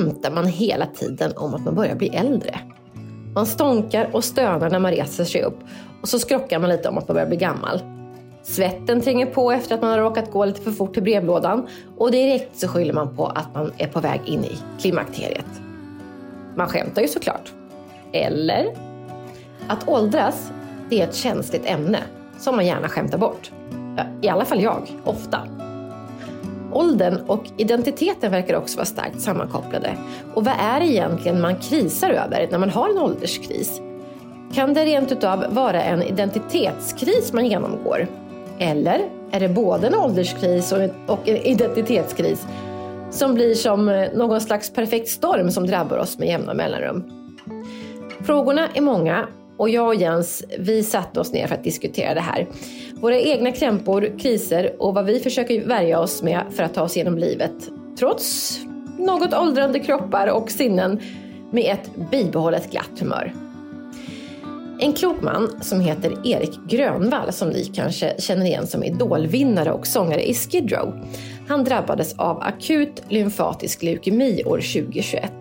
skämtar man hela tiden om att man börjar bli äldre. Man stånkar och stönar när man reser sig upp och så skrockar man lite om att man börjar bli gammal. Svetten tränger på efter att man har råkat gå lite för fort till brevlådan och direkt så skyller man på att man är på väg in i klimakteriet. Man skämtar ju såklart. Eller? Att åldras, det är ett känsligt ämne som man gärna skämtar bort. I alla fall jag, ofta. Åldern och identiteten verkar också vara starkt sammankopplade. Och vad är det egentligen man krisar över när man har en ålderskris? Kan det rent utav vara en identitetskris man genomgår? Eller är det både en ålderskris och en identitetskris som blir som eh, någon slags perfekt storm som drabbar oss med jämna mellanrum? Frågorna är många och jag och Jens, vi satte oss ner för att diskutera det här. Våra egna krämpor, kriser och vad vi försöker värja oss med för att ta oss genom livet. Trots något åldrande kroppar och sinnen med ett bibehållet glatt humör. En klok man som heter Erik Grönvall, som ni kanske känner igen som idolvinnare och sångare i Skid Row. Han drabbades av akut lymfatisk leukemi år 2021.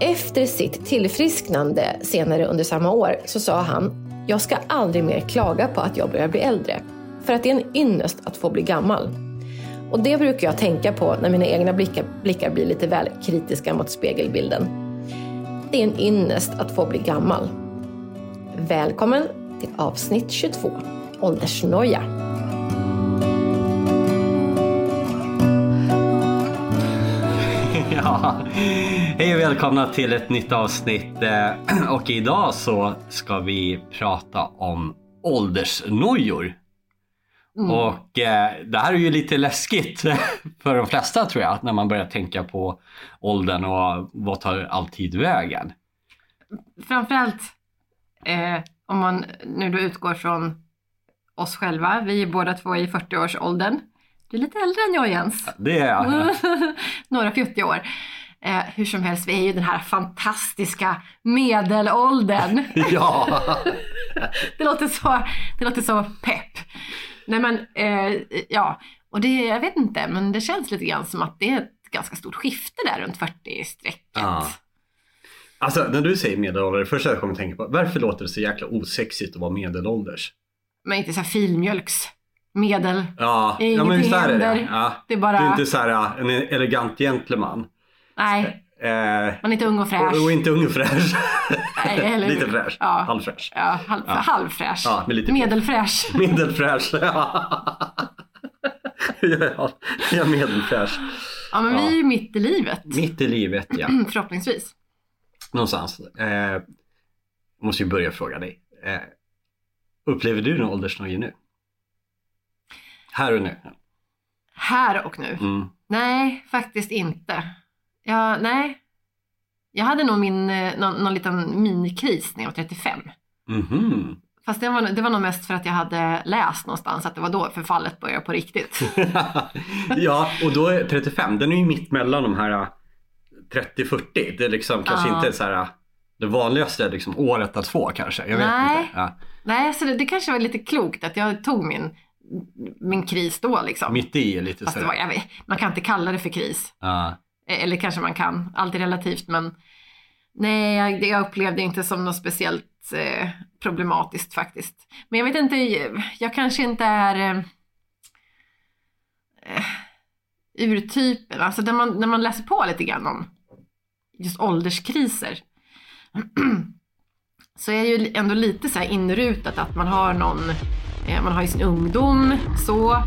Efter sitt tillfrisknande senare under samma år så sa han “Jag ska aldrig mer klaga på att jag börjar bli äldre, för att det är en ynnest att få bli gammal”. Och det brukar jag tänka på när mina egna blickar, blickar blir lite väl kritiska mot spegelbilden. Det är en ynnest att få bli gammal. Välkommen till avsnitt 22, Åldersnoja. hej och välkomna till ett nytt avsnitt eh, och idag så ska vi prata om åldersnojor. Mm. Och eh, det här är ju lite läskigt för de flesta tror jag när man börjar tänka på åldern och vad tar alltid vägen? Framförallt eh, om man nu då utgår från oss själva, vi är båda två i 40-årsåldern. Du är lite äldre än jag Jens. Det är jag. Några 40 år. Eh, hur som helst, vi är ju den här fantastiska medelåldern. ja! det, låter så, det låter så pepp. Nej men, eh, ja. Och det, jag vet inte, men det känns lite grann som att det är ett ganska stort skifte där runt 40-strecket. Ja. Alltså när du säger medelålder, det första jag kommer att tänka på, varför låter det så jäkla osexigt att vara medelålders? Men inte så här filmjölks medel. Ja, ja men visst är det det. Ja. Det är, bara... det är inte så här en elegant gentleman. Nej. Eh, man är inte ung och fräsch. Och, och inte ung och fräsch. Nej, eller... lite fräsch. Ja. Halvfräsch. Ja, halv, ja. halvfräsch. Ja, med lite Medelfräsch. Medelfräsch, ja. ja, ja, medelfräsch. Ja, men vi är ju mitt i livet. Mitt i livet, ja. Förhoppningsvis någonstans. Eh, måste ju börja fråga dig. Eh, upplever du någon åldersnoja nu? Här och nu? Här och nu? Mm. Nej, faktiskt inte. Ja, nej. Jag hade nog min, eh, någon, någon liten minikris när jag var 35. Mm-hmm. Fast det var, det var nog mest för att jag hade läst någonstans att det var då förfallet började på riktigt. ja, och då är 35, den är ju mitt mellan de här 30-40. Det är liksom kanske ja. inte så här det vanligaste liksom året att få kanske. Jag vet Nej. inte. Ja. Nej, så det, det, kanske var lite klokt att jag tog min, min kris då liksom. Mitt i lite så. Var, vet, man kan inte kalla det för kris. E- eller kanske man kan, allt är relativt men nej, jag, jag upplevde inte som något speciellt eh, problematiskt faktiskt. Men jag vet inte, jag kanske inte är eh, eh urtypen, alltså när man, när man läser på lite grann om just ålderskriser så är det ju ändå lite så här inrutat att man har någon, man har ju sin ungdom så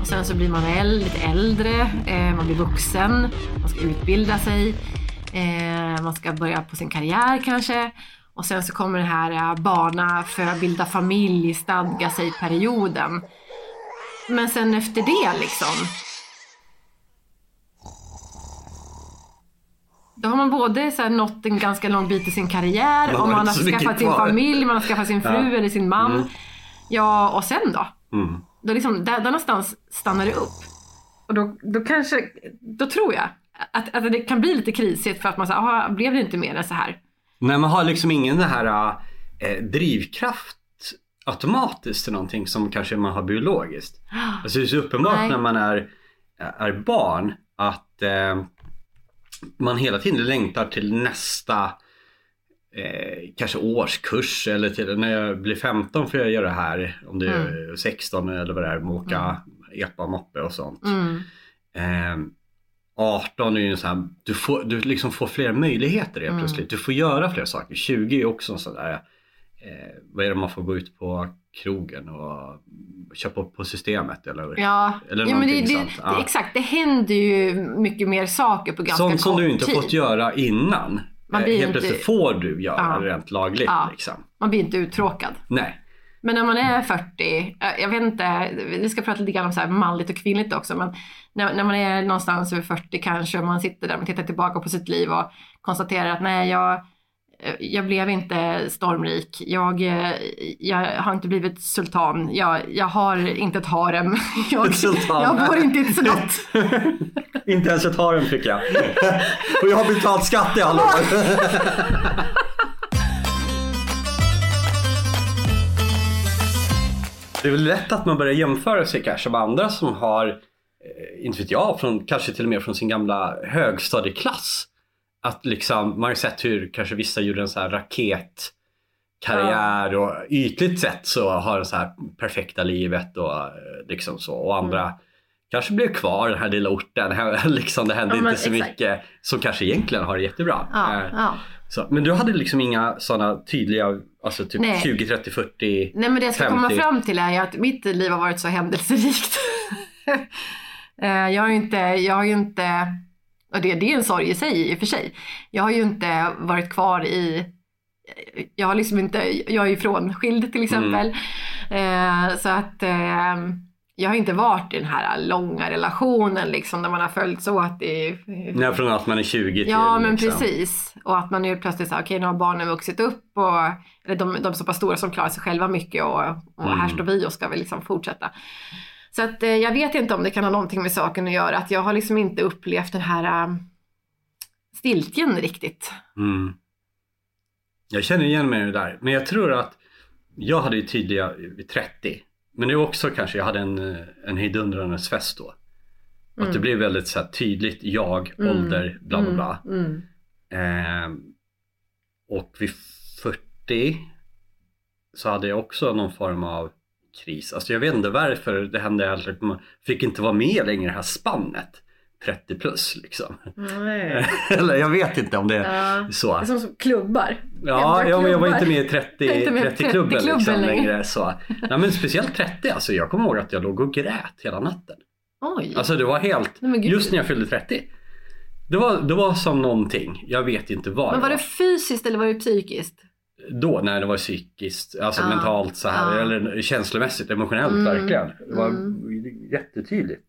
och sen så blir man lite äldre, eh, man blir vuxen, man ska utbilda sig, eh, man ska börja på sin karriär kanske och sen så kommer den här barna, för bilda familj, stadga sig-perioden. Men sen efter det liksom Då har man både så här nått en ganska lång bit i sin karriär, och man har skaffat sin familj, man har skaffat sin fru ja. eller sin man. Mm. Ja, och sen då? Mm. Då liksom, där, där någonstans stannar det upp. Och då, då kanske, då tror jag att, att det kan bli lite krisigt för att man säger, blev det inte mer än så här? Nej, man har liksom ingen den här äh, drivkraft automatiskt till någonting som kanske man har biologiskt. Alltså det är så uppenbart Nej. när man är, är barn att äh, man hela tiden längtar till nästa eh, kanske årskurs eller till när jag blir 15 får jag göra det här. Om det är 16 eller vad det är, med åka epa moppe och sånt. Mm. Eh, 18 är ju så här, du, får, du liksom får fler möjligheter helt plötsligt. Du får göra fler saker. 20 är också sådär, eh, vad är det man får gå ut på krogen och köpa på systemet eller? Ja, Eller ja men det, det, sånt. Ja. exakt. Det händer ju mycket mer saker på ganska Sånt kort som du inte tid. fått göra innan. Man Eh, blir helt inte- plötsligt får du göra Ja. rent lagligt. Ja. Liksom. Man blir inte uttråkad. Nej. Men när man är 40, eh, jag vet inte, vi ska prata lite grann om så här manligt och kvinnligt också, men när, när man är någonstans över 40 kanske och man sitter där och tittar tillbaka på sitt liv och konstaterar att nej, jag, jag blev inte stormrik, jag, eh, jag har inte blivit sultan, jag, jag har inte ett harem, jag, Sultan. jag bor inte i ett slott. inte ens ett harem fick jag. och jag har betalt skatt i alla år. Det är väl lätt att man börjar jämföra sig kanske med andra som har, eh, inte vet jag, från, kanske till och med från sin gamla högstadieklass. Att liksom, man har ju sett hur kanske vissa gjorde en så här raketkarriär och ytligt sett så har de så här perfekta livet och eh, liksom så. Och andra Mm. kanske blev kvar i den här lilla orten. liksom, det hände Ja, inte så exakt. mycket. Som kanske egentligen har det jättebra. Ja, Eh, ja. Så, men du hade liksom inga sådana tydliga, alltså typ Nej. 20, 30, 40 Nej men det jag ska komma 50. fram till är att mitt liv har varit så händelserikt. Eh, jag har ju inte, jag har ju inte, och det, det är en sorg i sig i och för sig. Jag har ju inte varit kvar i, jag har liksom inte, jag är ju frånskild till exempel. Eh, så att eh, jag har inte varit i den här långa relationen liksom där man har följts åt i Nej, från att man är 20 till Ja men liksom. precis. Och att man nu plötsligt säger okej nu har barnen vuxit upp och eller de, de är så pass stora som klarar sig själva mycket och, och Mm. här står vi och ska väl liksom fortsätta. Så att eh, jag vet inte om det kan ha någonting med saken att göra. Att jag har liksom inte upplevt den här äh, stiltjen riktigt. Mm. Jag känner igen mig i det där. Men jag tror att jag hade ju tydliga vid 30. Men det är också kanske, jag hade en, eh, en hejdundrandes fest då. Att det blev väldigt så här, tydligt jag, Mm. ålder, bla bla bla. Mm. Ehm, och vid 40 så hade jag också någon form av kris. Alltså jag vet inte varför det hände. Alltså, man fick inte vara med längre i det här spannet. 30 plus liksom. Nej. Eller jag vet inte om det är Ja. så. Det är som, klubbar. Ja, ja men jag var inte med i 30, Jag är inte med i 30-klubben 30-klubben liksom, längre. Så. Nej, men speciellt 30, alltså jag kommer ihåg att jag låg och grät hela natten. Oj. Alltså det var helt, Nej, just när jag fyllde 30. Det var, det var som någonting, jag vet inte vad Men var det det fysiskt eller var det psykiskt? Då när det var psykiskt, alltså Ja, mentalt så här, ja. eller känslomässigt, emotionellt Mm, verkligen. Det var mm. jättetydligt.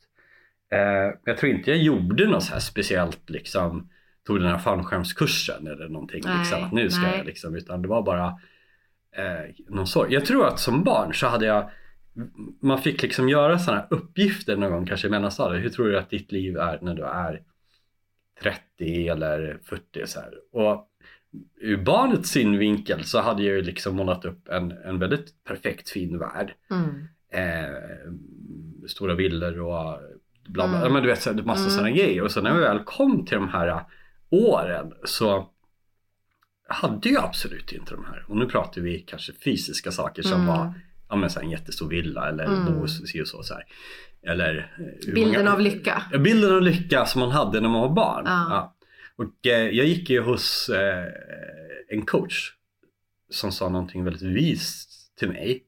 Eh, jag tror inte jag gjorde något så här speciellt liksom, tog den här fallskärmskursen eller någonting. Nej, liksom, att nu ska nej. jag liksom, utan det var bara eh, någon sorg. Jag tror att som barn så hade jag, man fick liksom göra sådana uppgifter någon gång kanske i mellanstadiet. Hur tror du att ditt liv är när du är 30 eller 40 så här. Och ur barnets synvinkel så hade jag ju liksom målat upp en, en väldigt perfekt fin värld. Mm. Eh, stora villor och bla bla. Mm. Men du vet, så massa Mm. sådana grejer. Och så när vi väl kom till de här åren så hade jag absolut inte de här. Och nu pratar vi kanske fysiska saker som Mm. var ja, men så en jättestor villa eller Mm. bo si och så. så här. Eller, eh, Bilden många- av lycka. Bilden av lycka som man hade när man var barn. Ja. Ja. Och eh, jag gick ju hos eh, en coach som sa någonting väldigt vist till mig.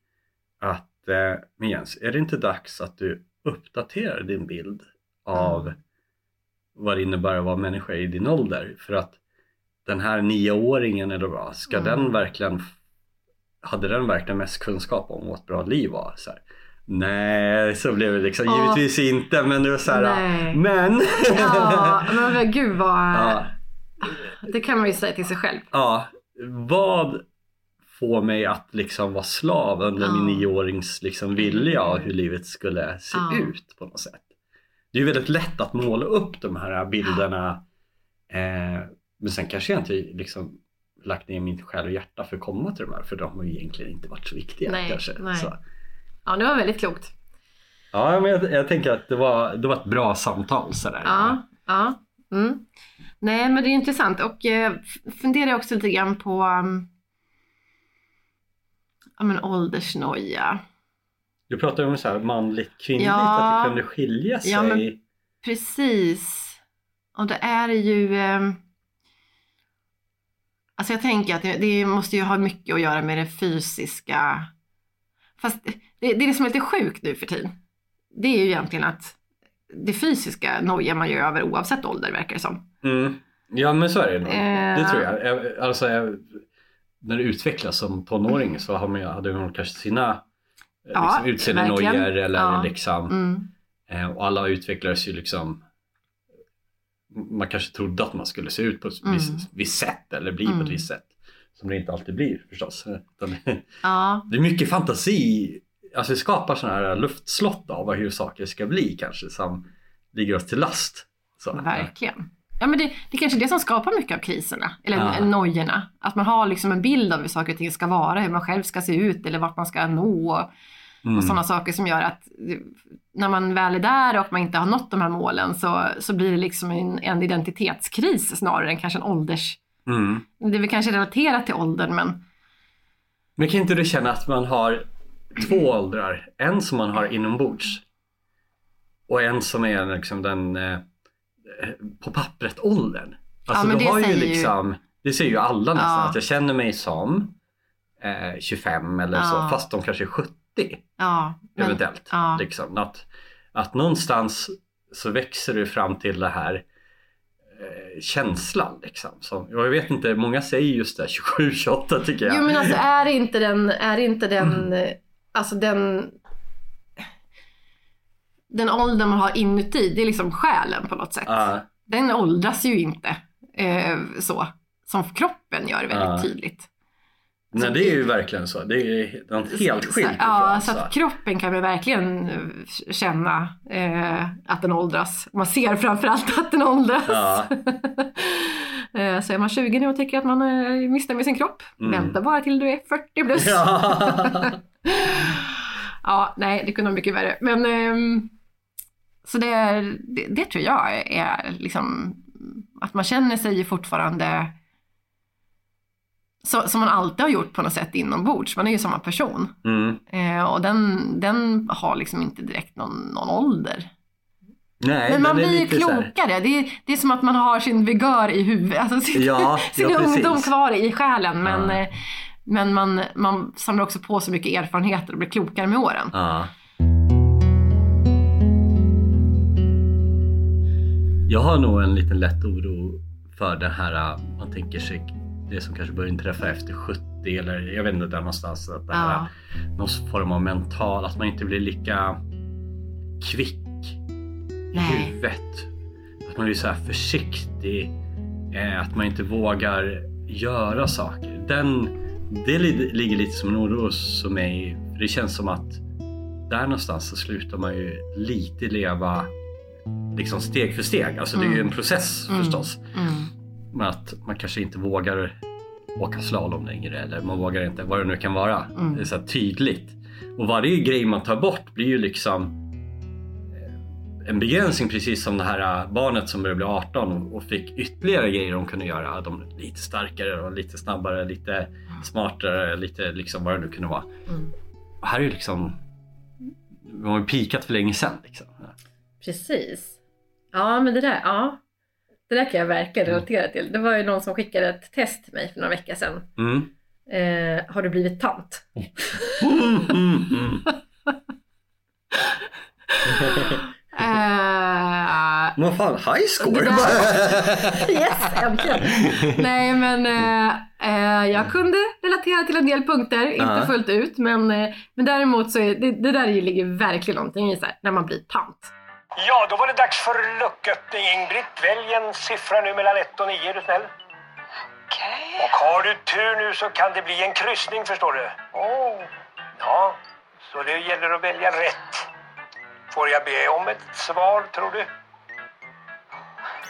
Att, eh, men Jens, är det inte dags att du uppdaterar din bild av Mm. vad det innebär att vara människa i din ålder? För att den här nioåringen eller vad, ska Mm. den verkligen hade den verkligen mest kunskap om vad ett bra liv var? Så här, Nej, så blev det liksom. Ja. Givetvis inte, men det var så här. Men! Ja, men gud vad... ja, Det kan man ju säga till sig själv. ja, vad får mig att liksom vara slav under Ja. min nioårings liksom vilja och hur livet skulle se ut på något sätt. Det är väldigt lätt att måla upp de här bilderna. Eh, men sen kanske jag inte liksom lagt ner min själ och hjärta för att komma till de här för de har ju egentligen inte varit så viktiga Nej, kanske. nej. Så. Ja, det var väldigt klokt. Ja, men jag, jag tänker att det var, det var ett bra samtal sådär. Ja, ja. Mm. Nej, men det är intressant och eh, funderar jag också lite grann på um, ja, men åldersnoja. Du pratar ju om så här manligt kvinnligt, Ja. att det kunde skilja sig. Ja, men- Precis. Och det är ju... Eh, alltså jag tänker att det, det måste ju ha mycket att göra med det fysiska. Fast det, det är det som är lite sjukt nu för tiden. Det är ju egentligen att det fysiska nojar man ju över oavsett ålder verkar det som. Mm. Ja men så är det nog. Eh. Det tror jag. Eh, Alltså, eh, när du utvecklas som tonåring så har man, hade man kanske sina eh, Ja, liksom, utseendenojor eller Ja. liksom Mm. eh, och alla utvecklades ju liksom man kanske trodde att man skulle se ut på ett Mm. visst, visst sätt eller bli på Mm. ett visst sätt. Som det inte alltid blir förstås. Ja, Det är mycket fantasi. Alltså det skapar sådana här luftslott av hur saker ska bli kanske som ligger oss till last. Så. verkligen. Ja, men det, det är kanske är det som skapar mycket av kriserna, eller Ja. nojorna. Att man har liksom en bild av hur saker och ting ska vara, hur man själv ska se ut eller vart man ska nå. Mm. och sådana saker som gör att när man väl är där och man inte har nått de här målen så, så blir det liksom en, en identitetskris snarare än kanske en ålders... Mm. Det är väl kanske relaterat till åldern men Men kan inte du känna att man har två åldrar? En som man har inombords och en som är liksom den eh, på pappret åldern. Alltså du det har ju säger ju- liksom, det säger ju alla nästan, Ja. att jag känner mig som eh, 25 eller så, Ja. fast de kanske är 70 ja. Men, eventuellt. ja. Liksom. Att, att någonstans så växer du fram till det här eh, känslan. Liksom. Som, jag vet inte, många säger just det, 27-28 tycker jag. Jo men alltså är inte den, är inte den, eh, alltså den den åldern man har inuti, det är liksom själen på något sätt. Ja. Den åldras ju inte eh, så som kroppen gör väldigt Ja. tydligt. Nej det är ju verkligen så. Det är något helt Så- skilt Ja, ifrån, så att kroppen kan man verkligen eh, känna eh, att den åldras. Man ser framförallt att den åldras. Ja. eh, så är man 20 nu och tycker att man är missnöjd med sin kropp, Mm. vänta bara till du är 40 plus. Ja. Ja, nej, det kunde vara mycket värre. Men ehm, så det, det, det tror jag är liksom att man känner sig fortfarande så, som man alltid har gjort på något sätt inombords. Man är ju samma person. Mm. Eh, och den, den har liksom inte direkt någon, någon ålder. Nej, Men man blir ju klokare. Det är, det är som att man har sin vigör i huvudet, alltså sin, Ja, sin ja, ungdom kvar i själen. Men, Ja. eh, men man, man samlar också på sig mycket erfarenheter och blir klokare med åren. Ja. Jag har nog en liten lätt oro för det här, äh, man tänker sig det som kanske börjar inträffa efter 70 eller jag vet inte där någonstans. Att det här, Ja. Någon form av mental, att man inte blir lika kvick i huvudet. Att man blir så här försiktig, eh, att man inte vågar göra saker. Den, det li- ligger lite som en oro hos mig. Det känns som att där någonstans så slutar man ju lite leva liksom steg för steg. Alltså det är ju en Mm. process Mm. förstås. Mm. Men att man kanske inte vågar åka slalom längre eller man vågar inte, vad det nu kan vara. Mm. Det är så här tydligt. Och varje grej man tar bort blir ju liksom en begränsning precis som det här eh, barnet som började bli 18 och- fick ytterligare grejer de kunde göra. De lite starkare och lite snabbare, lite smartare, lite liksom vad det nu kunde vara. Mm. Och här är ju liksom, de har ju pikat för länge sedan. Liksom. Precis. Ja, men det där, ja. Det där kan jag verkligen relatera till. Det var ju någon som skickade ett test till mig för några veckor sedan. Mm. Eh, har du blivit tant? Mm, Eh, Vad fan, high score! Där- yes, äntligen! Nej, men eh, jag kunde relatera till en del punkter, inte fullt ut, men, men däremot så är det, det där ligger verkligen någonting i så här, när man blir tant. Ja, då var det dags för lucköppning. Ingbritt, välj en siffra nu mellan 1 och 9 är du snäll. Okej. Och har du tur nu så kan det bli en kryssning förstår du. Oh. Ja, så det gäller att välja rätt. Får jag be om ett svar tror du?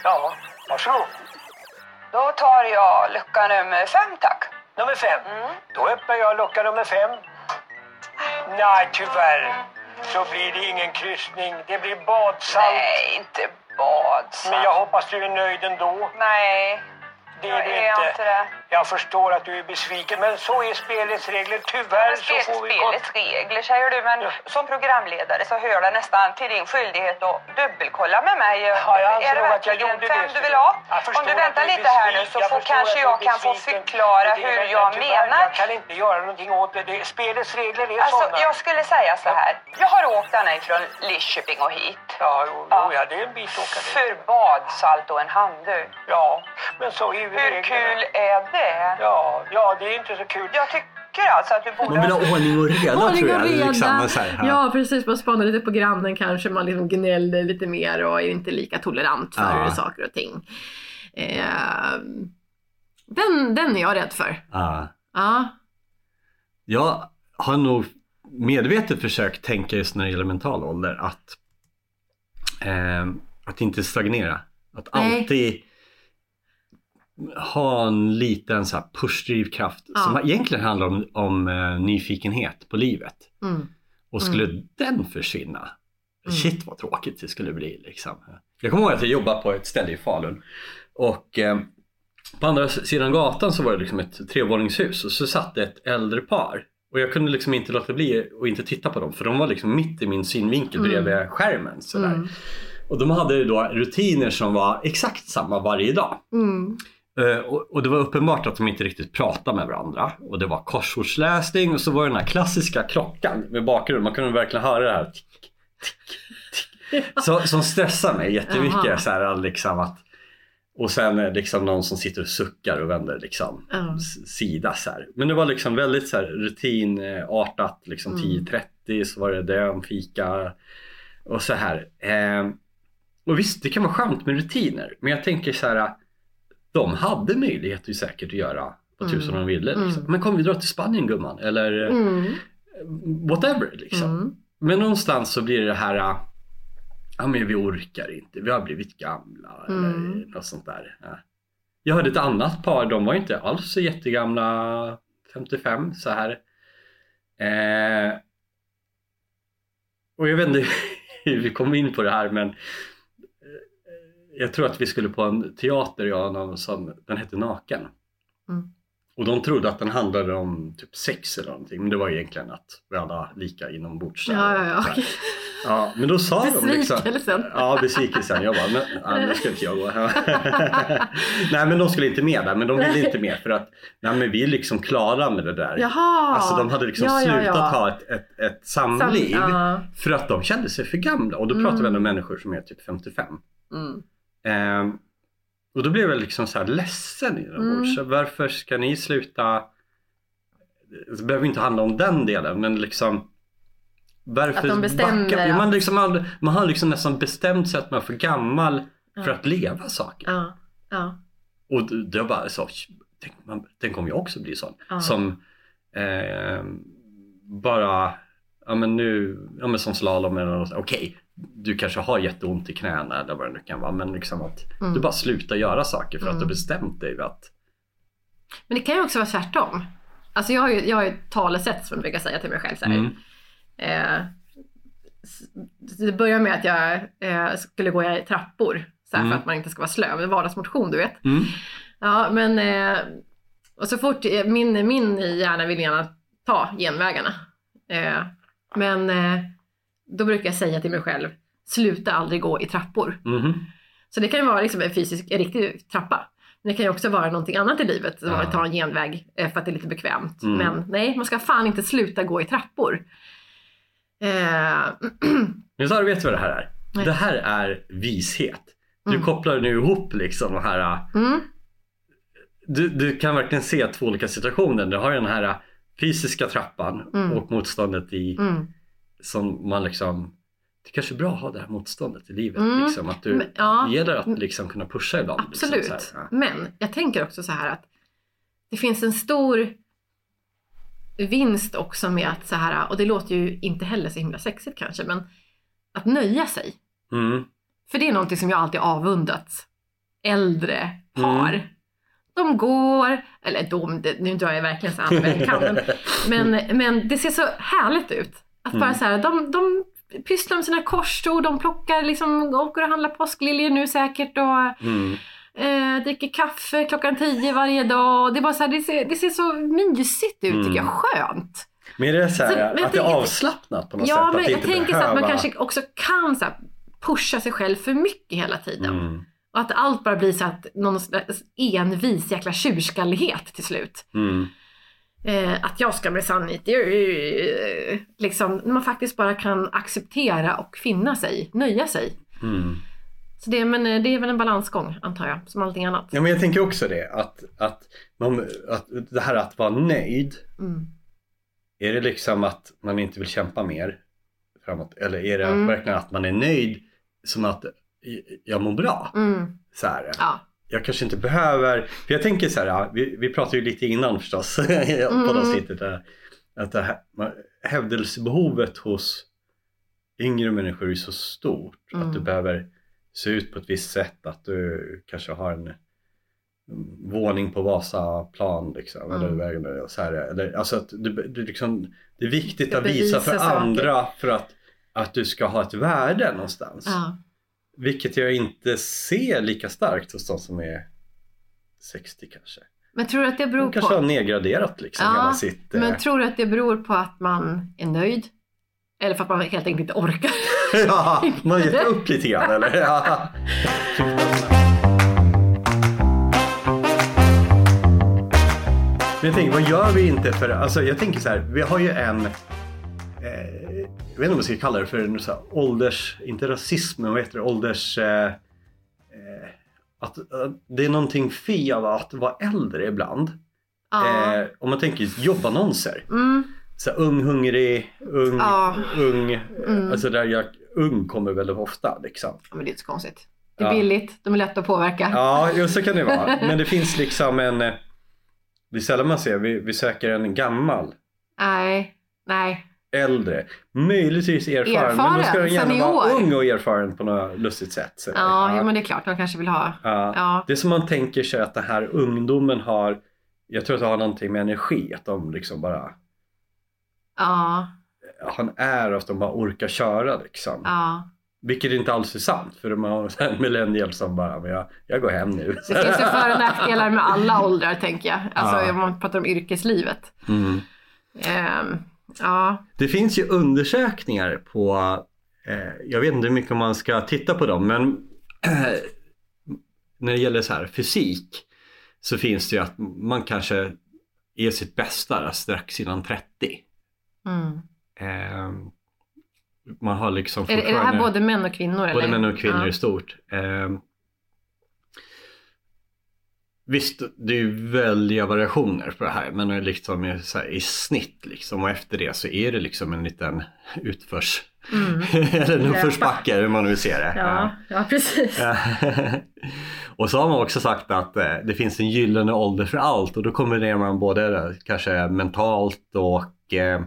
Ja, varsågod. Då tar jag lucka nummer fem, tack. Nummer fem. Mm. Då öppnar jag lucka nummer fem. Nej, tyvärr. så blir det ingen kryssning. Det blir badsalt. Nej, inte badsalt. Men jag hoppas du är nöjd ändå. Nej, Det jag är du är inte. inte det. Jag förstår att du är besviken, men så är spelets regler. Tyvärr Men så spel, får vi... spelets regler säger du, men Ja. som programledare så hör det nästan till din skyldighet att dubbelkolla med mig. Ja, jag är det verkligen fem det, du vill ha? Om du väntar lite här nu så får kanske jag kan få förklara Det hur jag tyvärr, menar. Jag kan inte göra någonting åt det. det spelets regler är Alltså, sådana. jag skulle säga så här. Jag har åkt ända ifrån Lidköping och hit. Ja, jo, Ja. det är en bit åka. För badsalt och en handduk. Ja, men så är ju Hur reglerna. kul är det? Ja, ja, det är inte så kul. Jag tycker alltså att du Man borde... vill ha ordning och reda Ordning tror och jag. reda. Liksom, och så här, ja. ja precis, man spanar lite på grannen kanske, man liksom gnäller lite mer och är inte lika tolerant för Ja. saker och ting. Eh, den, den är jag rädd för. Ja. Ja. Jag har nog medvetet försökt tänka just när det gäller mental ålder att, eh, att inte stagnera. Att Nej. alltid ha en liten så här push-drivkraft Ja. som egentligen handlar om, om eh, nyfikenhet på livet. Mm. Och skulle den försvinna, Mm. shit vad tråkigt det skulle bli liksom. Jag kommer ihåg att jag jobbade på ett ställe i Falun och eh, på andra sidan gatan så var det liksom ett trevåningshus och så satt det ett äldre par. Och jag kunde liksom inte låta bli och inte titta på dem för de var liksom mitt i min synvinkel Mm. bredvid skärmen. Sådär. Mm. Och de hade ju då rutiner som var exakt samma varje dag. Mm. Eh, Och, det var uppenbart att de inte riktigt pratade med varandra. Och det var korsordsläsning och så var det den här klassiska klockan med bakgrund. Man kunde verkligen höra det här. Tick, tick, tick. Så, som stressar mig jättemycket. Så här, liksom att, och sen liksom någon som sitter och suckar och vänder liksom, s- sida. Så här. Men det var liksom väldigt så här, rutinartat. Liksom Mm. 10.30 så var det det, fika och så här. Eh, och visst, det kan vara skönt med rutiner. Men jag tänker så här de hade möjlighet ju säkert att göra vad tusan Mm. de ville. Liksom. Mm. Men kom vi dra till Spanien gumman eller eh, Mm. whatever liksom. Men någonstans så blir det här äh, Ja men vi orkar inte, vi har blivit gamla Mm. eller något sånt där. Ja. Jag hörde ett annat par, de var inte alls så jättegamla 55 så här. Eh, och jag vet inte hur vi kom in på det här men eh, jag tror att vi skulle på en teater, jag som, den hette Naken. Mm. Och de trodde att den handlade om typ sex eller någonting men det var egentligen att vi alla lika inombords. Ja, ja, ja. Ja, men då sa de liksom... Besvikelsen. Ja, besvikelsen. Jag bara, men, ja, nu ska inte jag gå. nej, men de skulle inte med där, men de ville inte med för att nej, men vi är liksom klara med det där. Jaha! Alltså de hade liksom Ja, ja, slutat ja. ha ett, ett, ett samliv Sam- ja. för att de kände sig för gamla. Och då pratar vi ändå om människor som är typ 55. Mm. Ehm, och då blev jag liksom så här ledsen inombords. Mm. Varför ska ni sluta? Det behöver inte handla om den delen men liksom varför Att de bestämmer? Ja, man, att- liksom, man har liksom nästan bestämt sig att man är för gammal för Ja. att leva saker. Ja. Ja. Och var bara så, tänk, man, tänk om jag också blir sån. Som eh, bara, ja men nu, ja men som slalom eller något, okej, du kanske har jätteont i knäna eller vad det nu kan vara, men liksom att Mm. du bara slutar göra saker för att du Mm. bestämt dig att Men det kan ju också vara tvärtom. Alltså jag har ju, jag har ju ett talesätt som jag brukar säga till mig själv så här. Mm. Eh, det börjar med att jag eh, skulle gå i trappor så här, Mm. för att man inte ska vara slö. Men vardagsmotion du vet. Mm. Ja men eh, och så fort eh, min, min hjärna vill gärna ta genvägarna. Eh, men eh, då brukar jag säga till mig själv sluta aldrig gå i trappor. Mhm. Så det kan ju vara liksom en fysisk, en riktig trappa. Men det kan ju också vara någonting annat i livet, Ja. att ta en genväg eh, för att det är lite bekvämt. Mm. Men nej, man ska fan inte sluta gå i trappor. Eh, Men vet du vad det här är? Nej. Det här är vishet. Du Mm. kopplar nu ihop liksom de här mm, du, du kan verkligen se två olika situationer. Du har den här fysiska trappan Mm. och motståndet i mm, som man liksom det kanske är bra att ha det här motståndet i livet. Mm. Liksom, att du, Men, ja. det gäller att liksom kunna pusha ibland. absolut. Liksom, så här, ja. Men jag tänker också så här att det finns en stor vinst också med att så här, och det låter ju inte heller så himla sexigt kanske, men att nöja sig. Mm. För det är någonting som jag alltid avundats äldre par. Mm. De går, eller de, nu drar jag verkligen så kan, men, men, men det ser så härligt ut. Att bara så här, de, de pysslar med sina korsord, de plockar liksom, åker och handlar påskliljor nu säkert och Mm. eh, dricker kaffe klockan tio varje dag. Det, är bara så här, det, ser, det ser så mysigt ut tycker jag, skönt. Men är det så här, Så- men jag att det är avslappnat på något Ja, sätt? men att jag inte tänker så att man behöva- kanske också kan så här, pusha sig själv för mycket hela tiden. Mm. Och att allt bara blir så att någon envis jäkla tjurskallighet till slut. Mm. Eh, att jag ska minsann inte... eh, Liksom, när man faktiskt bara kan acceptera och finna sig, nöja sig. Mm. Så det, men eh, det är väl en balansgång antar jag, som allting annat. Ja men jag tänker också det att, att, man, att det här att vara nöjd Mm. Är det liksom att man inte vill kämpa mer framåt? Eller är det Mm. verkligen att man är nöjd som att jag mår bra? Mm. Så här. Ja. Jag kanske inte behöver, för jag tänker så här, vi, vi pratade ju lite innan förstås Mm. på avsnittet där, att det här, hävdelsebehovet hos yngre människor är så stort Mm. att du behöver se ut på ett visst sätt, att du kanske har en mm, våning på Vasaplan liksom, eller, Mm. och så här, eller alltså att du, du liksom, det är viktigt att visa för saker. andra för att, att du ska ha ett värde någonstans. Ja. Vilket jag inte ser lika starkt hos de som är 60 kanske. Men tror du att det beror De kanske har på... nedgraderat liksom Ja, hela sitt... eh, Men tror du att det beror på att man är nöjd? Eller för att man helt enkelt inte orkar? ja, man har gett upp lite grann eller? Ja. Men jag tänker, vad gör vi inte för... Alltså jag tänker så här, vi har ju en... Eh, jag vet inte om man ska kalla det för en så här, ålders... Inte rasism, men vad heter det? Ålders... Eh, eh, att, att det är någonting fel av att vara äldre ibland. Ja. Eh, om man tänker jobbannonser. Mm. Så här, ung, hungrig, ung, Ja. ung. Mm. Alltså där jag, ung kommer väldigt ofta liksom. Ja, men det är inte så konstigt. Det är Ja. billigt, de är lätta att påverka. Ja, så kan det vara. Men det finns liksom en... eh, Det är sällan man ser, vi, vi söker en gammal, Nej, nej. Äldre, möjligtvis erfaren. men då ska den Erfaren, gärna vara ung och erfaren på något lustigt sätt. Så, Ja, Jo, men det är klart, de kanske vill ha... Ja. Ja. Det är som man tänker sig att den här ungdomen har, jag tror att det har någonting med energi, att de liksom bara Ja, har en är att de bara orkar köra liksom. ja. Vilket inte alls är sant för de har en millennial som bara, men jag, jag går hem nu. Det finns ju för och nackdelar med alla åldrar tänker jag. Alltså Ja. om man pratar om yrkeslivet. Mm. Ehm, ja, Det finns ju undersökningar på, eh, jag vet inte hur mycket man ska titta på dem, men när det gäller så här fysik så finns det ju att man kanske är sitt bästa strax innan 30. mm. Eh, man har liksom är, är det här både män och kvinnor? Både eller? män och kvinnor ja. i stort. Eh, visst, det är ju väldiga variationer på det här men liksom i- här, i snitt liksom och efter det så är det liksom en liten utförs... Mm. eller en uppförsbacke hur man nu vill se det. Ja, ja precis. Och så har man också sagt att eh, det finns en gyllene ålder för allt och då kombinerar man både det, kanske mentalt och eh,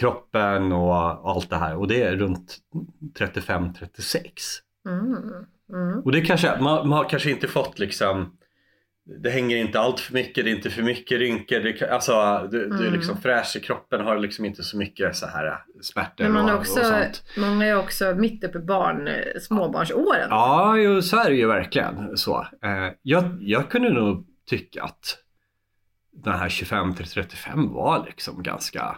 kroppen och allt det här och det är runt 35-36. Mm. Mm. Och det kanske, man, man har kanske inte fått liksom det hänger inte allt för mycket, det är inte för mycket rynkor. Det, alltså, du, du är Mm. liksom fräsch i kroppen, har liksom inte så mycket så här smärtor Men man och, också, och sånt. många är också mitt uppe i barn, eh, småbarnsåren. Ja, jo, så är det ju verkligen så. Eh, jag, jag kunde nog tycka att den här 25 till 35 var liksom ganska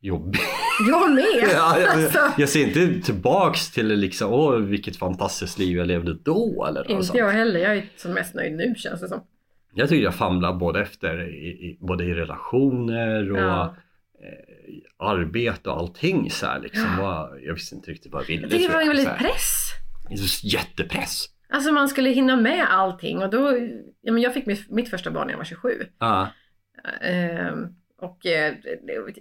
jobbig. Jag med! Ja, jag, alltså, jag ser inte tillbaks till liksom, åh vilket fantastiskt liv jag levde då eller inte sånt. jag heller. Jag är som mest nöjd nu känns det som. Jag tycker jag famlar både efter i, i, både i relationer och Ja. eh, arbete och allting så här liksom. Och jag visste inte riktigt vad jag ville. Jag tycker det var en väldigt press. Jättepress. Alltså man skulle hinna med allting och då, ja, men jag fick mitt, mitt första barn när jag var 27. Ja. Ehm, och eh,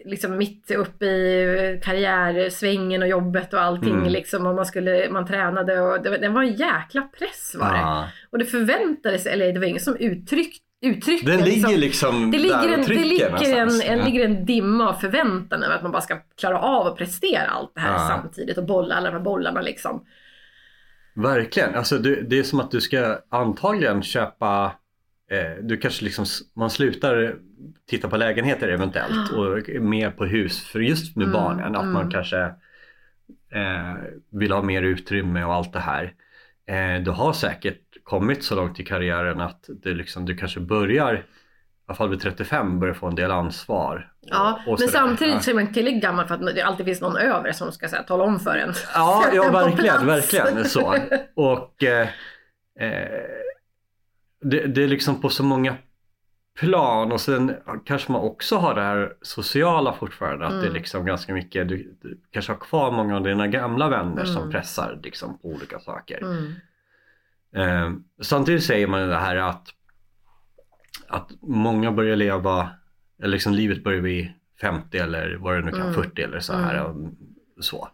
liksom mitt uppe i karriärsvängen och jobbet och allting Mm. liksom och man skulle, man tränade och det, det var en jäkla press var det. Ja. Och det förväntades, eller det var ingen som uttryck, uttryckte Den liksom, ligger liksom det där ligger, och en, det, trycker ligger en, en, Ja. ligger en dimma av förväntan över att man bara ska klara av att prestera allt det här Ja. samtidigt och bolla alla de här bollarna liksom. Verkligen. Alltså det, det är som att du ska antagligen köpa eh, du kanske liksom, man slutar titta på lägenheter eventuellt och är mer på hus för just med Mm, barnen. Att man mm. kanske eh, vill ha mer utrymme och allt det här. Eh, du har säkert kommit så långt i karriären att det liksom, du kanske börjar, i alla fall vid 35, börjar få en del ansvar. och- Ja, och men samtidigt så är man tillräckligt gammal för att det alltid finns någon över som ska här, tala om för en. Ja, ja verkligen, verkligen så. Och eh, eh, det, det är liksom på så många plan och sen kanske man också har det här sociala fortfarande. Att det är Mm. liksom ganska mycket, du, du kanske har kvar många av dina gamla vänner som Mm. pressar liksom på olika saker. Mm. Eh, samtidigt säger man det här att, att många börjar leva, eller liksom livet börjar vid 50 eller vad det nu kan, Mm. 40 eller så här. Mm. och Så.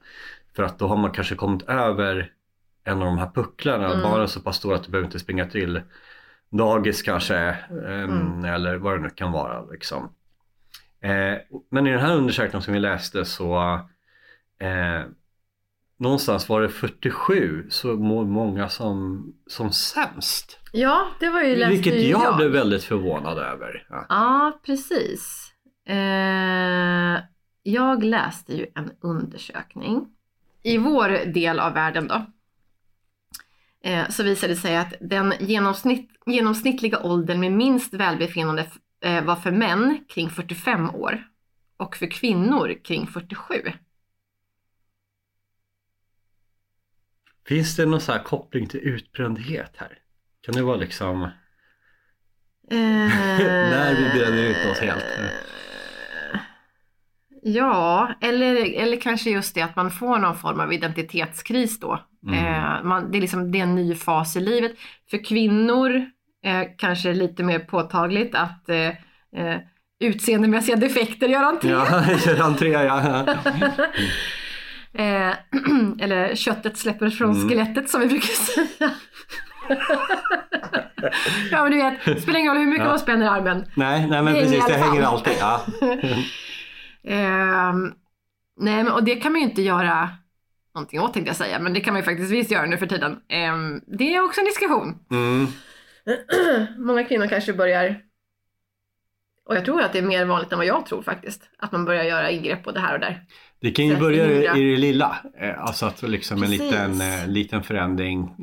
För att då har man kanske kommit över en av de här pucklarna. Mm. Är så pass stora att du behöver inte springa till dagis kanske. ehm, Mm. Eller vad det nu kan vara. Liksom. Eh, men i den här undersökningen som vi läste så eh, någonstans var det 47 så mår många som, som sämst. Ja, det var ju läste Vilket ju jag blev väldigt förvånad över. Ja. Ja, precis. Eh, jag läste ju en undersökning. I vår del av världen då. Eh, så visade det sig att den genomsnitt, genomsnittliga åldern med minst välbefinnande eh, var för män kring 45 år och för kvinnor kring 47. Finns det någon så här koppling till utbrändhet här? Kan det vara liksom... När vi bränner ut oss helt. Ja, eller, eller kanske just det att man får någon form av identitetskris då. Mm. Eh, man, det, är liksom, det är en ny fas i livet. För kvinnor eh, kanske lite mer påtagligt att eh, eh, utseendemässiga defekter gör entré. Ja, gör entré ja. Eh, eller köttet släpper från Mm. skelettet som vi brukar säga. ja men du vet, spelar ingen roll hur mycket Ja. man spänner armen. Nej, nej men Det precis, det hänger alltid. Ja. Ehm, nej, men, och det kan man ju inte göra någonting åt tänkte jag säga, men det kan man ju faktiskt visst göra nu för tiden. Ehm, det är också en diskussion. Mm. Många kvinnor kanske börjar, och jag tror att det är mer vanligt än vad jag tror faktiskt, att man börjar göra ingrepp både här och där. Det kan ju börja i, det lilla. Eh, Alltså att liksom en Precis. liten, eh, liten förändring.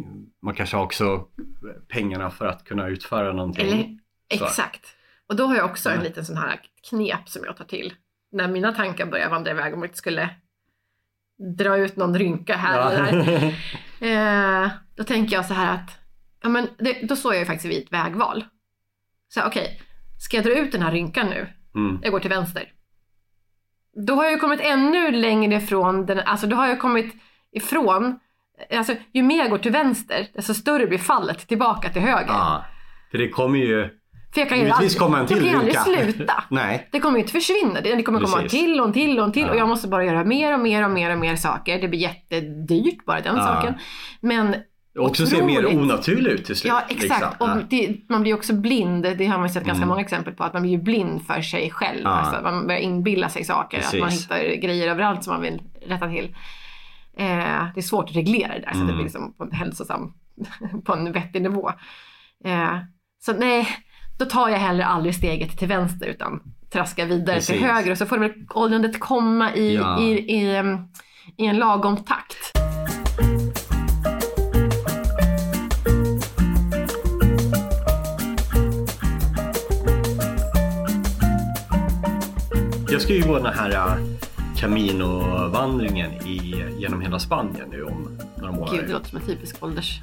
Man kanske har också pengarna för att kunna utföra någonting. Eller, exakt. Och då har jag också en Ja. liten sån här knep som jag tar till. När mina tankar börjar vandra iväg om jag skulle dra ut någon rynka här eller där. Ja. Eh, då tänker jag så här att, ja men det, då står jag ju faktiskt vid ett vägval. Så okej, ska jag dra ut den här rynkan nu? mm. Jag går till vänster. Då har jag ju kommit ännu längre ifrån den, alltså då har jag kommit ifrån, alltså ju mer jag går till vänster, desto större blir fallet tillbaka till höger. ja. För det kommer ju För jag kan ju aldrig, en till jag kan aldrig sluta. Nej. Det kommer ju inte försvinna. Det kommer komma en Precis. till och en till och en till Ja. och jag måste bara göra mer och mer och mer och mer saker. Det blir jättedyrt bara den Ja. saken. Men också ser mer Otroligt. onaturligt ut till slut. ja, exakt. liksom. Och det, man blir också blind. Det har man sett ganska Mm. många exempel på. Att man blir ju blind för sig själv. Ja. Alltså, man börjar inbilla sig saker. Att man Precis. hittar grejer överallt som man vill rätta till. Eh, det är svårt att reglera det där så att det Mm. blir liksom på en hälsosam, på en vettig nivå. Eh, så nej, då tar jag heller aldrig steget till vänster utan traskar vidare Precis. till höger och så får väl åldrandet komma i, Ja. i, i, em, i en lagom takt. Jag ska ju gå den här äh, Camino-vandringen genom hela Spanien nu om några Gud, det månader. låter som en typisk ålders...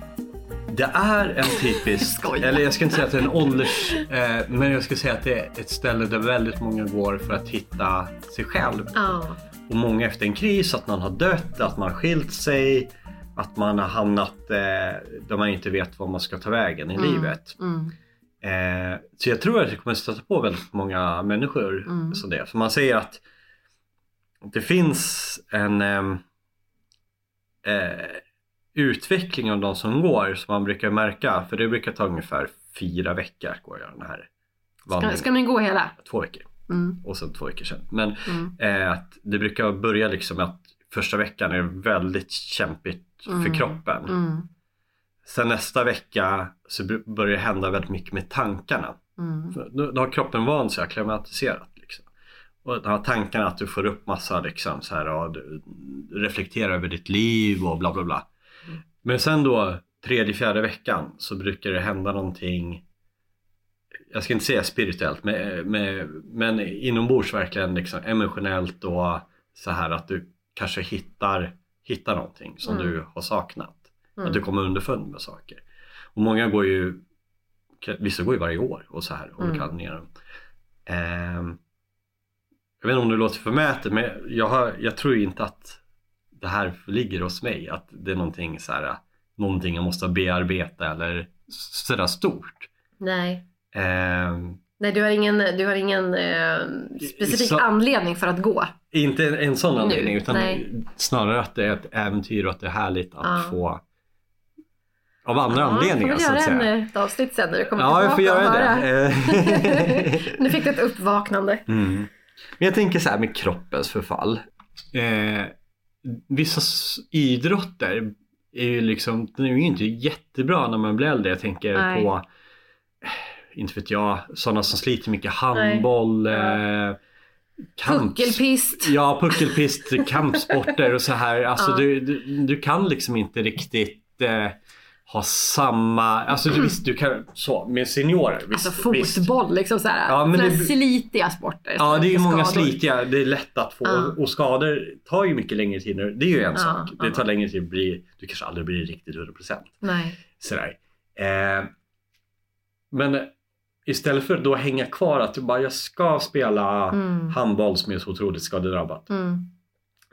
Det är en typisk, eller jag ska inte säga att det är en ålders, eh, men jag ska säga att det är ett ställe där väldigt många går för att hitta sig själv. Ja. Och många efter en kris, att man har dött, att man har skilt sig, att man har hamnat eh, där man inte vet var man ska ta vägen i Mm. livet. Mm. Eh, så jag tror att det kommer stöta på väldigt många människor Mm. som det. För man säger att det finns en ehm, eh, utveckling av de som går som man brukar märka. För det brukar ta ungefär fyra veckor att gå den här Ska, vandringen. ska ni gå hela? Två veckor Mm. och sen två veckor sedan. Men Mm. eh, att det brukar börja liksom att första veckan är väldigt kämpigt Mm. för kroppen. Mm. sen nästa vecka så börjar det hända väldigt mycket med tankarna. Mm. Då, då har kroppen vant sig akklimatiserat. Liksom. Och den här tankarna att du får upp massa liksom så här och du reflekterar över ditt liv och bla bla bla. Men sen då tredje, fjärde veckan så brukar det hända någonting jag ska inte säga spirituellt men, med, men inombords verkligen liksom emotionellt och så här att du kanske hittar, hittar någonting som Mm. du har saknat. Mm. Att du kommer underfund med saker. Och många går ju, vissa går ju varje år och så här olika Mm. andningar. Ehm, jag vet inte om det låter förmätet men jag, har, jag tror inte att det här ligger hos mig. Att det är någonting så här, någonting jag måste bearbeta eller sådär stort. Nej. Ehm, Nej, du har ingen, du har ingen eh, specifik Så- anledning för att gå. inte en, en sån Nu, anledning utan nej. snarare att det är ett äventyr och att det är härligt att Ja. få av andra Ja, anledningar får så att göra säga. en, ett avsnitt sen när du kommer Ja, jag får tillbaka och göra det. Eh, nu fick du ett uppvaknande. Mm. Men jag tänker så här med kroppens förfall. Eh, vissa idrotter är ju liksom, de är ju inte jättebra när man blir äldre. Jag tänker Nej. på, eh, inte vet jag, sådana som sliter mycket handboll, eh, kamps- Puckelpist. Ja, puckelpist, kampsporter och så här. Alltså Ja. du, du, du kan liksom inte riktigt eh, ha samma, alltså du, visst du kan så med seniorer. Visst, Alltså visst. fotboll, liksom så här. Ja, men det- slitiga sporter. Ja, det är ju Skador. många slitiga. Det är lätt att få. Ja. Och skador tar ju mycket längre tid nu. Det är ju en Ja, sak. Det tar längre tid att bli, du kanske aldrig blir riktigt 100%. Nej. Sådär. Eh, men istället för att då hänga kvar att du bara, jag ska spela Mm. handboll som är så otroligt skadedrabbat. Mm.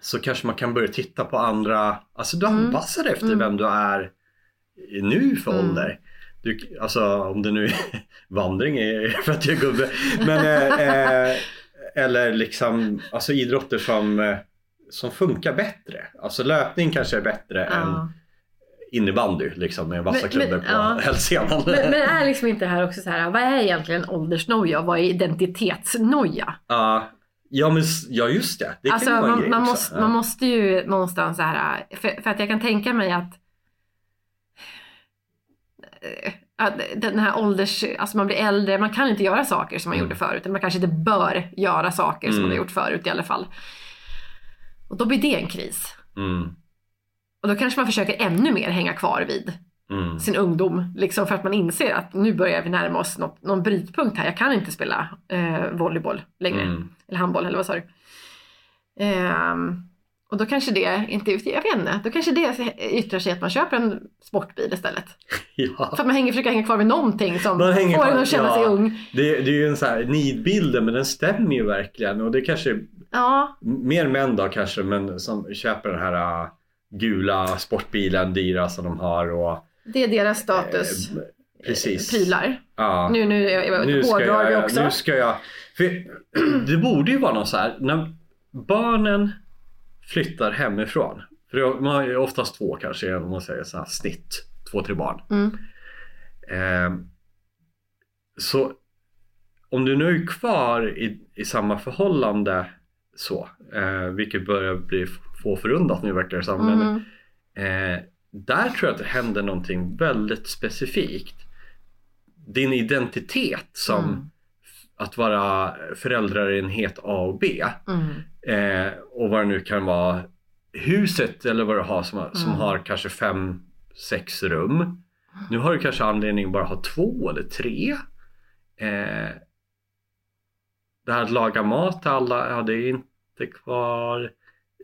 Så kanske man kan börja titta på andra, alltså du Mm. anpassar dig efter Mm. vem du är nu för Mm. ålder. Du, alltså om det nu är vandring är för att jag är gubbe. Men, eh, eh, eller liksom alltså idrotter som, eh, som funkar bättre. Alltså löpning kanske är bättre än Ja. innebandy liksom med vassa klubbor på ja. hälsenan. Men, men är liksom inte här också så här, vad är egentligen åldersnoja och vad är identitetsnoja? Ja, ja, men, ja just det. Det Alltså man, man, måste, Ja. man måste ju någonstans så här, för, för att jag kan tänka mig att den här ålders, alltså man blir äldre, man kan inte göra saker som man Mm. gjorde förut. Man kanske inte bör göra saker som Mm. man har gjort förut i alla fall. Och då blir det en kris. Mm, Och då kanske man försöker ännu mer hänga kvar vid mm, sin ungdom. Liksom för att man inser att nu börjar vi närma oss något, någon brytpunkt här. Jag kan inte spela eh, volleyboll längre. mm. Eller handboll eller vad sa du? Ehm, och då kanske det, inte, jag vet inte, då kanske det yttrar sig att man köper en sportbil istället. Ja. För att man hänger, försöker hänga kvar vid någonting som Man hänger får en att känna sig ja. ung. Det, det är ju en sån här nidbilden men den stämmer ju verkligen och det kanske Ja, mer män då kanske men som köper den här äh, gula sportbilen dyra som de har och det är deras status. eh, precis. Prylar. Ja. Nu, nu, jag, Nu ska vi också. nu ska jag det borde ju vara något så här när barnen flyttar hemifrån för det- man ju oftast två kanske om man säger så här snitt två tre barn Mm. Eh, så om du nu är kvar i, i samma förhållande så, eh, vilket börjar bli få förundat nu verkar det som. Men, Mm. eh, där tror jag att det händer någonting väldigt specifikt. Din identitet som Mm. Att vara föräldrarenhet A och B Mm. eh, och vad det nu kan vara huset eller vad du har som, som Mm. har kanske fem, sex rum. Nu har du kanske anledning att bara ha två eller tre. Eh, det här att laga mat till alla, ja det är inte kvar.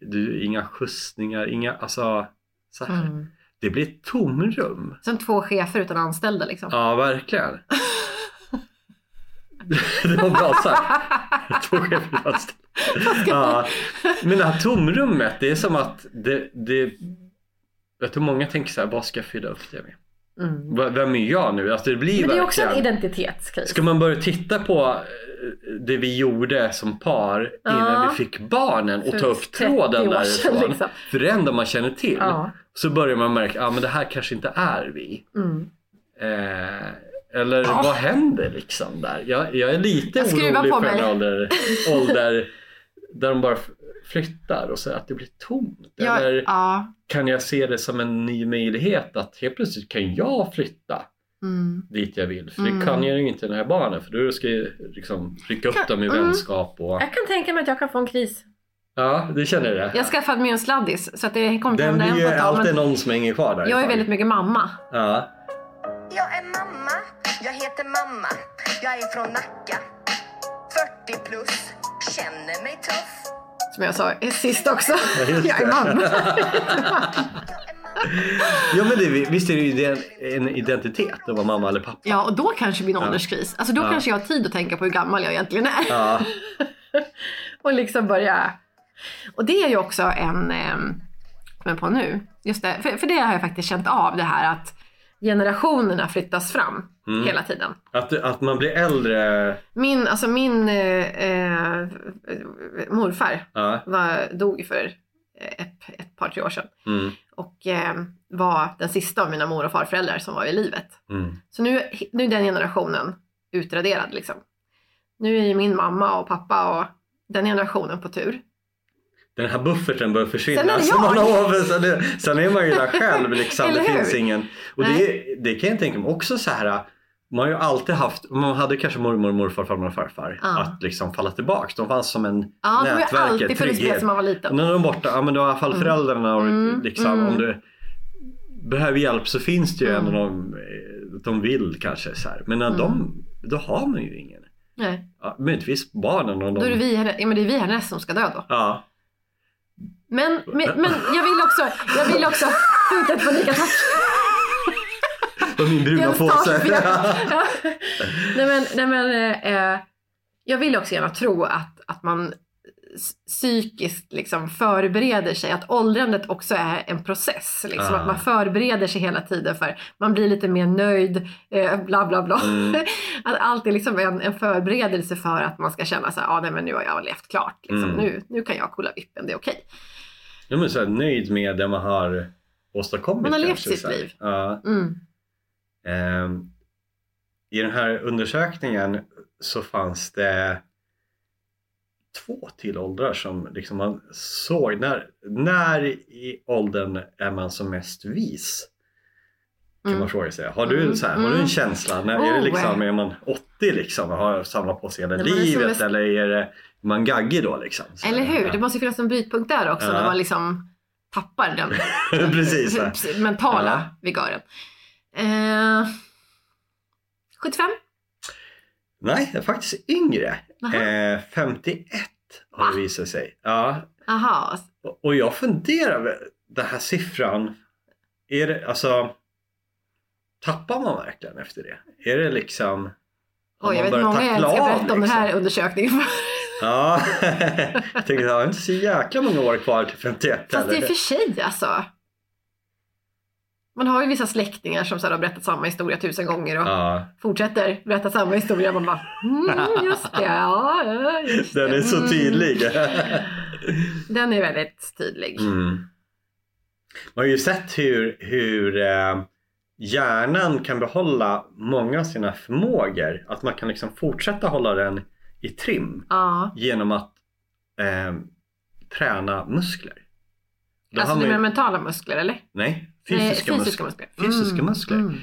Du, inga skjutsningar, inga, alltså så här. Mm. Det blir ett tomrum. Som två chefer utan anställda liksom. Ja, verkligen. det var bra sagt. Två chefer fast. ja. Men det här tomrummet, det är som att det, det jag tror många tänker så här, vad ska jag fylla upp det med? Mm. Vem är jag nu? Alltså det blir Men det är också en identitetskris. Ska man börja titta på eh, det vi gjorde som par innan Ja. vi fick barnen och För ta upp 30 tråden därifrån. liksom. För det enda man känner till. Ja. Så börjar man märka, ja men det här kanske inte är vi. Mm. Eh, eller vad händer liksom där? Jag, jag är lite Jag orolig på för mig. en ålder, ålder där de bara flyttar och så att det blir tomt? Ja, Eller ja. kan jag se det som en ny möjlighet att helt plötsligt kan jag flytta Mm. dit jag vill? För Mm. det kan jag ju inte i den här barnen för då ska jag liksom rycka upp Kan- dem i mm. vänskap och Jag kan tänka mig att jag kan få en kris. ja, du känner det? Jag har skaffat mig en sladdis så att det kommer inte Den blir ju alltid någon som hänger kvar där. jag är väldigt mycket mamma. Ja. Jag är mamma, jag heter mamma. Jag är från Nacka. 40 plus, känner mig tuff. Som jag sa sist också. jag är mamma. Ja men det, visst är det ju en- en identitet att vara mamma eller pappa? Ja, och då kanske en Ja. ålderskris. Alltså då Ja. kanske jag har tid att tänka på hur gammal jag egentligen är. Ja. och liksom börja... Och det är ju också en... Eh, kommer jag på nu. Just det, för, för det har jag faktiskt känt av det här att generationerna flyttas fram Mm. hela tiden. Att, att man blir äldre. Min, alltså min eh, eh, morfar Ja. var, dog för ett, ett par, tre år sedan. Mm. Och eh, var den sista av mina mor och farföräldrar som var i livet. Mm. Så nu, nu är den generationen utraderad liksom. Nu är ju min mamma och pappa och den generationen på tur. Den här bufferten börjar försvinna. Sen är det Så man har, sen, är, sen är man ju där själv liksom. Det finns ingen. Och det, det kan jag tänka mig också så här. Man har ju alltid haft, man hade kanske mormor, morfar, farmor och farfar. Ja. Att liksom falla tillbaks. De fanns som en Ja, det var ju nätverket, alltid funnits trygghet. man var liten. När de är borta, ja men då har i alla fall föräldrarna och Mm, liksom mm. om du behöver hjälp så finns det ju Mm. av dem, eh, de vill kanske så här. Men när Mm. de, då har man ju ingen. Nej. Ja, möjligtvis barnen och de... Då är det vi, här- ja, men det är vi härnäst som ska dö då. Ja. Men, men, men jag vill också, jag vill också, inte få lika tack. Och min bruna påse. Ja. nej men, nej men eh, jag vill också gärna tro att, att man psykiskt liksom förbereder sig, att åldrandet också är en process. Liksom, Ah. Att man förbereder sig hela tiden för man blir lite mer nöjd, eh, bla bla bla. Mm. att allt är liksom en, en förberedelse för att man ska känna så här, ah, nej men nu har jag levt klart. Liksom. Mm. Nu, nu kan jag kolla vippen, det är okej. Ja, men så här, nöjd med det man har åstadkommit. Man har levt sitt här. liv. Ja. Mm. Ehm, I den här undersökningen så fanns det två till åldrar som liksom man såg. När, när i åldern är man som mest vis? Kan Mm. man fråga sig. Har du, Mm, så här, har du mm. en känsla? När, är det Oh, liksom, är man 80 liksom och har samlat på sig hela livet mest- eller är det, man gaggig då liksom? Så Eller hur? Det måste ju finnas en brytpunkt där också Ja. när man liksom tappar den Precis. mentala Ja. vigören. Eh, 75? Nej, jag är faktiskt yngre. Eh, 51 har det visat sig. Ja, Aha. och- jag funderar den här siffran. Är det alltså Tappar man verkligen efter det? Är det liksom Oj, jag vet många jag ska berätta om den här liksom? undersökningen. Ja, jag tänkte jag har inte så jäkla många år kvar till 51 Fast det är heller. för sig alltså. Man har ju vissa släktingar som så här har berättat samma historia tusen gånger och Ja, fortsätter berätta samma historia. Man bara, mm, just det, ja, just den det. är så mm." tydlig. Den är väldigt tydlig. Mm. Man har ju sett hur, hur eh, hjärnan kan behålla många av sina förmågor. Att man kan liksom fortsätta hålla den i trim Ja. genom att eh, träna muskler. Då Alltså du man ju- menar mentala muskler eller? Nej, Nej, fysiska, fysiska muskler. muskler. Fysiska Mm, muskler. mm.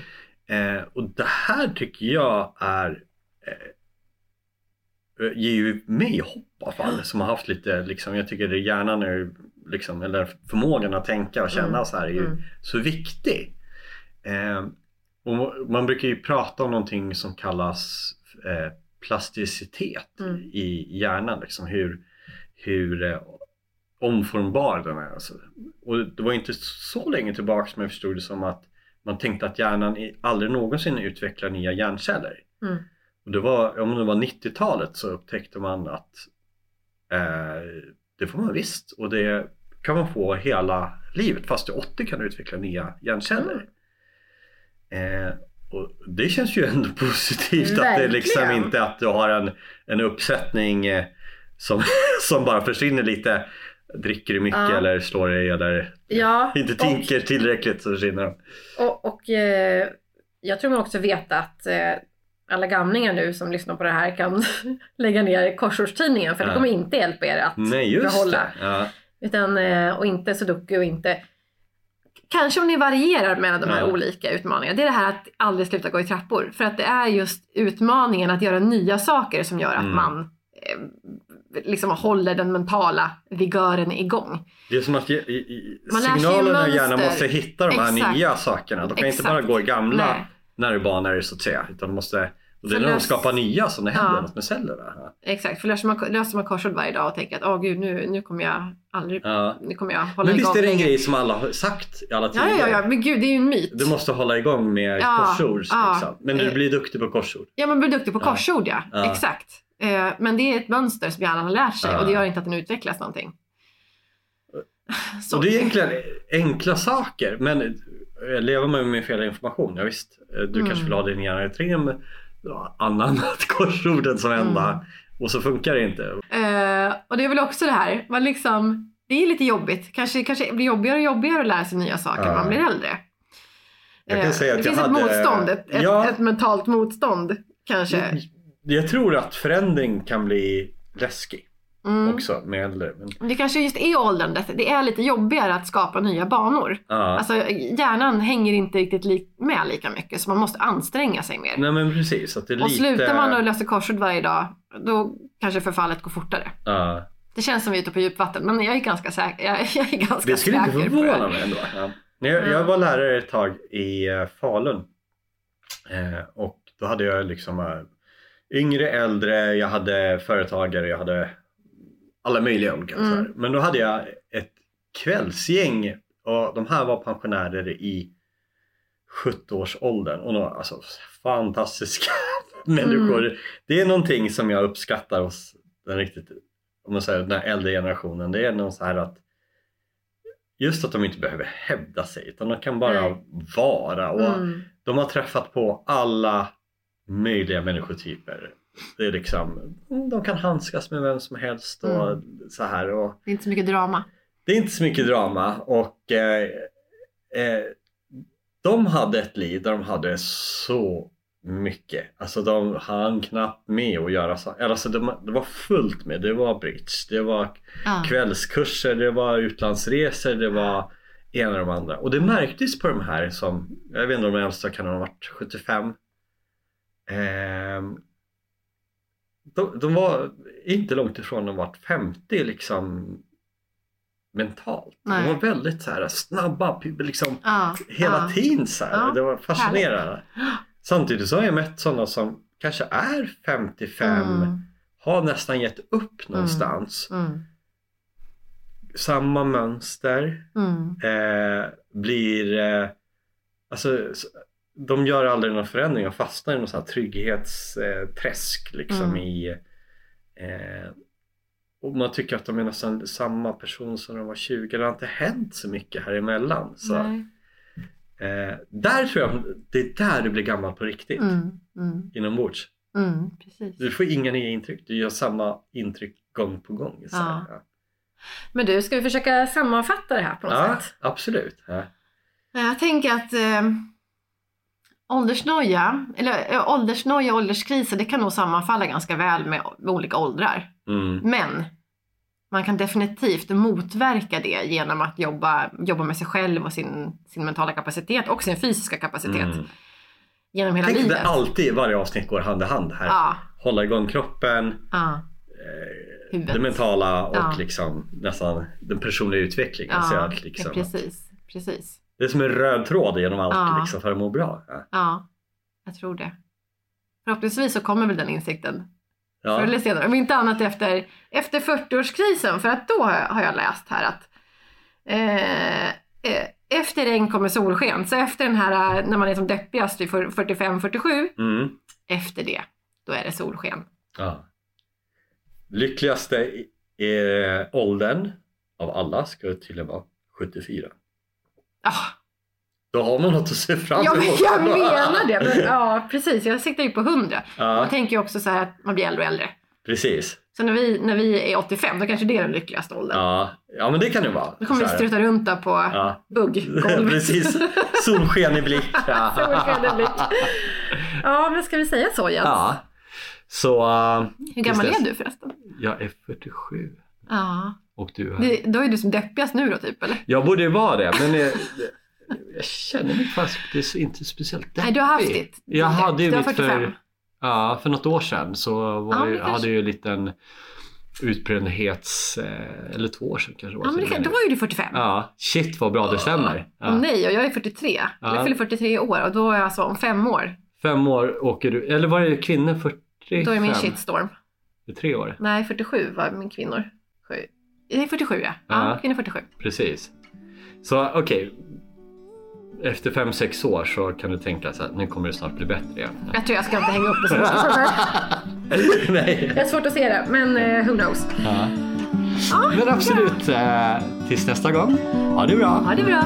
Eh, och det här tycker jag är eh, ger ju mig hopp i alla fall. Som har haft lite, liksom, jag tycker det hjärnan är liksom, eller förmågan att tänka och känna Mm, så här är ju mm. så viktig. Eh, och man brukar ju prata om någonting som kallas eh, plasticitet Mm. i hjärnan. Liksom, hur hur eh, omformbar den är. Alltså. Och det var inte så länge tillbaka som jag förstod det som att man tänkte att hjärnan aldrig någonsin utvecklar nya hjärnceller. Mm. Och det var, om det var 90-talet så upptäckte man att eh, det får man visst och det kan man få hela livet. Fast i 80 kan du utveckla nya hjärnceller. Eh, och det känns ju ändå positivt att det liksom Verkligen. inte att du har en, en uppsättning eh, som, som bara försvinner lite. Dricker du mycket Ja. eller slår dig eller Ja, inte tänker tillräckligt så försvinner de. Och, och eh, jag tror man också vet att eh, alla gamlingar nu som lyssnar på det här kan lägga ner korsordstidningen för det Ja. kommer inte hjälpa er att Nej, behålla. det. Ja. Utan, eh, och inte sudoku och inte... Kanske om ni varierar mellan de här Ja. olika utmaningarna. Det är det här att aldrig sluta gå i trappor. För att det är just utmaningen att göra nya saker som gör att Mm. man eh, liksom håller den mentala vigören igång. Det är som att i, i, signalerna gärna måste hitta de här Exakt. nya sakerna. De kan inte Exakt. bara gå i gamla Nej. nervbanor så att säga. Utan de måste, och det är när de skapar nya som det händer Ja. något med cellerna. Ja. Exakt, för löser man, löser man korsord varje dag och tänker att åh gud nu, nu kommer jag aldrig, Ja. nu kommer jag hålla Men visst igång är det en länge." grej som alla har sagt i alla Ja, tider? ja, ja, men gud det är ju en myt. Du måste hålla igång med Ja, korsord. ja. Liksom. Men du Eh. blir duktig på korsord. Ja, man blir duktig på Ja. korsord ja. Ja. Exakt. Eh, men det är ett mönster som alla har lärt sig Ja. och det gör inte att den utvecklas någonting. Så. Och det är egentligen enkla saker. Men eh, lever man med fel information, ja, visst. Du Mm. kanske vill ha din generatorem ja, annanat korsorden som enda. Mm. Och så funkar det inte. Eh, och det är väl också det här, man liksom, det är lite jobbigt. Kanske, kanske blir jobbigare och jobbigare att lära sig nya saker när Ja. man blir äldre. Jag kan Eh, säga att det jag finns hade- ett motstånd, ett, ett, Ja. ett mentalt motstånd kanske. Jag tror att förändring kan bli läskig Mm. också med äldre. Men, Det kanske just är åldrandet, det är lite jobbigare att skapa nya banor. ja. Alltså hjärnan hänger inte riktigt li- med lika mycket så man måste anstränga sig mer. Nej men precis. Att det är Och lite... slutar man och löser korsord varje dag, då kanske förfallet går fortare. Ja. Det känns som vi är ute på djupvatten, men jag är ganska säker, jag, jag är ganska Det skulle inte förvåna mig ändå. Ja. Jag, Ja. jag var lärare ett tag i eh, Falun. Eh, och då hade jag liksom eh, yngre, äldre, jag hade företagare, jag hade alla möjliga olika. Mm. Men då hade jag ett kvällsgäng och de här var pensionärer i 70-årsåldern. Och var alltså fantastiska människor. Det är någonting som jag uppskattar hos den riktigt, om man säger den här äldre generationen. Det är någon så här att just att de inte behöver hävda sig utan de kan bara Nej. vara. Och Mm. De har träffat på alla möjliga människotyper. Det är liksom, de kan handskas med vem som helst och Mm. så här. Och Det är inte så mycket drama. det är inte så mycket drama och eh, eh, de hade ett liv där de hade så mycket. Alltså de hann knappt med att göra så. Alltså det, det var fullt med. Det var bridge, det var Ja. kvällskurser, det var utlandsresor, det var ena och de andra. Och det märktes på de här som, jag vet inte om de äldsta kan ha varit 75. Ehm, de, de var inte långt ifrån de var 50 liksom mentalt. Nej. De var väldigt så här snabba, liksom Ja. hela ja. tiden så här. Ja, Det var fascinerande. Samtidigt så har jag mött sådana som kanske är 55, Mm. har nästan gett upp någonstans. Mm. Samma mönster. Mm. Eh, blir... Eh, alltså, de gör aldrig någon förändring och fastnar i någon sån här trygghetsträsk liksom Mm. i... Eh, och man tycker att de är nästan samma person som de var 20. Det har inte hänt så mycket här emellan. Så, eh, där tror jag det är där du blir gammal på riktigt. Mm. Mm. Inombords. Mm. Precis. Du får inga nya intryck. Du gör samma intryck gång på gång. Så, Ja. ja. Men du, ska vi försöka sammanfatta det här på något ja, sätt? absolut. Ja. Jag tänker att eh, åldersnoja, eller eh, åldersnoja och ålderskriser, det kan nog sammanfalla ganska väl med, med olika åldrar. Mm. Men man kan definitivt motverka det genom att jobba, jobba med sig själv och sin, sin mentala kapacitet och sin fysiska kapacitet Mm. genom hela Tänk livet. det alltid, varje avsnitt går hand i hand här. Ja, Hålla igång kroppen, ja, eh, det mentala och Ja. liksom nästan den personliga utvecklingen. Så ja, att liksom, precis, precis. Det är som en röd tråd genom allt Ja. liksom, för att må bra. Ja. Ja, jag tror det. Förhoppningsvis så kommer väl den insikten Ja. förr eller senare. Om inte annat efter, efter 40-årskrisen. För att då har jag, läst här att eh, eh, efter regn kommer solsken. Så efter den här, eh, när man är som deppigast vid 45-47, Mm. efter det, då är det solsken. Ja. Lyckligaste i- i åldern av alla ska tydligen vara 74. Ja, Då har man något att se fram jag, emot. jag menar det. Men, ja, precis. Jag siktar ju på 100. Ja, Jag tänker ju också så här att man blir äldre och äldre. precis. Så när vi, när vi är 85, då kanske det är den lyckligaste åldern. Ja, ja men det kan det vara. Då kommer vi struta runt där på Ja. bugggolvet. Precis. Solsken i blick. Ja. Solsken i blick. Ja, men ska vi säga så Jens? Ja. Så... eh, Hur gammal är du förresten? Jag är 47. Ja. Och du är... Det, då är du som deppigast nu då typ eller? Jag borde ju vara det men jag, jag känner mig faktiskt inte speciellt deppig. Nej, du har haft ditt- Jag hade ju mitt 45. för, ja, för något år sedan så var Ja, jag, jag hade kanske- ju en liten utbrändhets... eh, Eller två år sedan kanske var. Ja, men det, kan- då var ju du 45. Ja, shit vad bra det stämmer. Ja. nej, och jag är 43. Ja. Jag fyller 43 i år och då är jag alltså om fem år. Fem år åker du, eller var det kvinnor 45? Då är min shitstorm. Det är tre år, Nej, 47 var min kvinnor. Nej, 47 ja. Ja, Ja. kvinnor 47. precis. Så okej. Efter fem, sex år så kan du tänka så att nu kommer det snart bli bättre igen. Jag tror jag ska inte hänga upp det så mycket. Nej. Jag har svårt att se det, men eh, who knows. Ja. Men absolut, eh, tills nästa gång. Ha det bra. Ha det bra.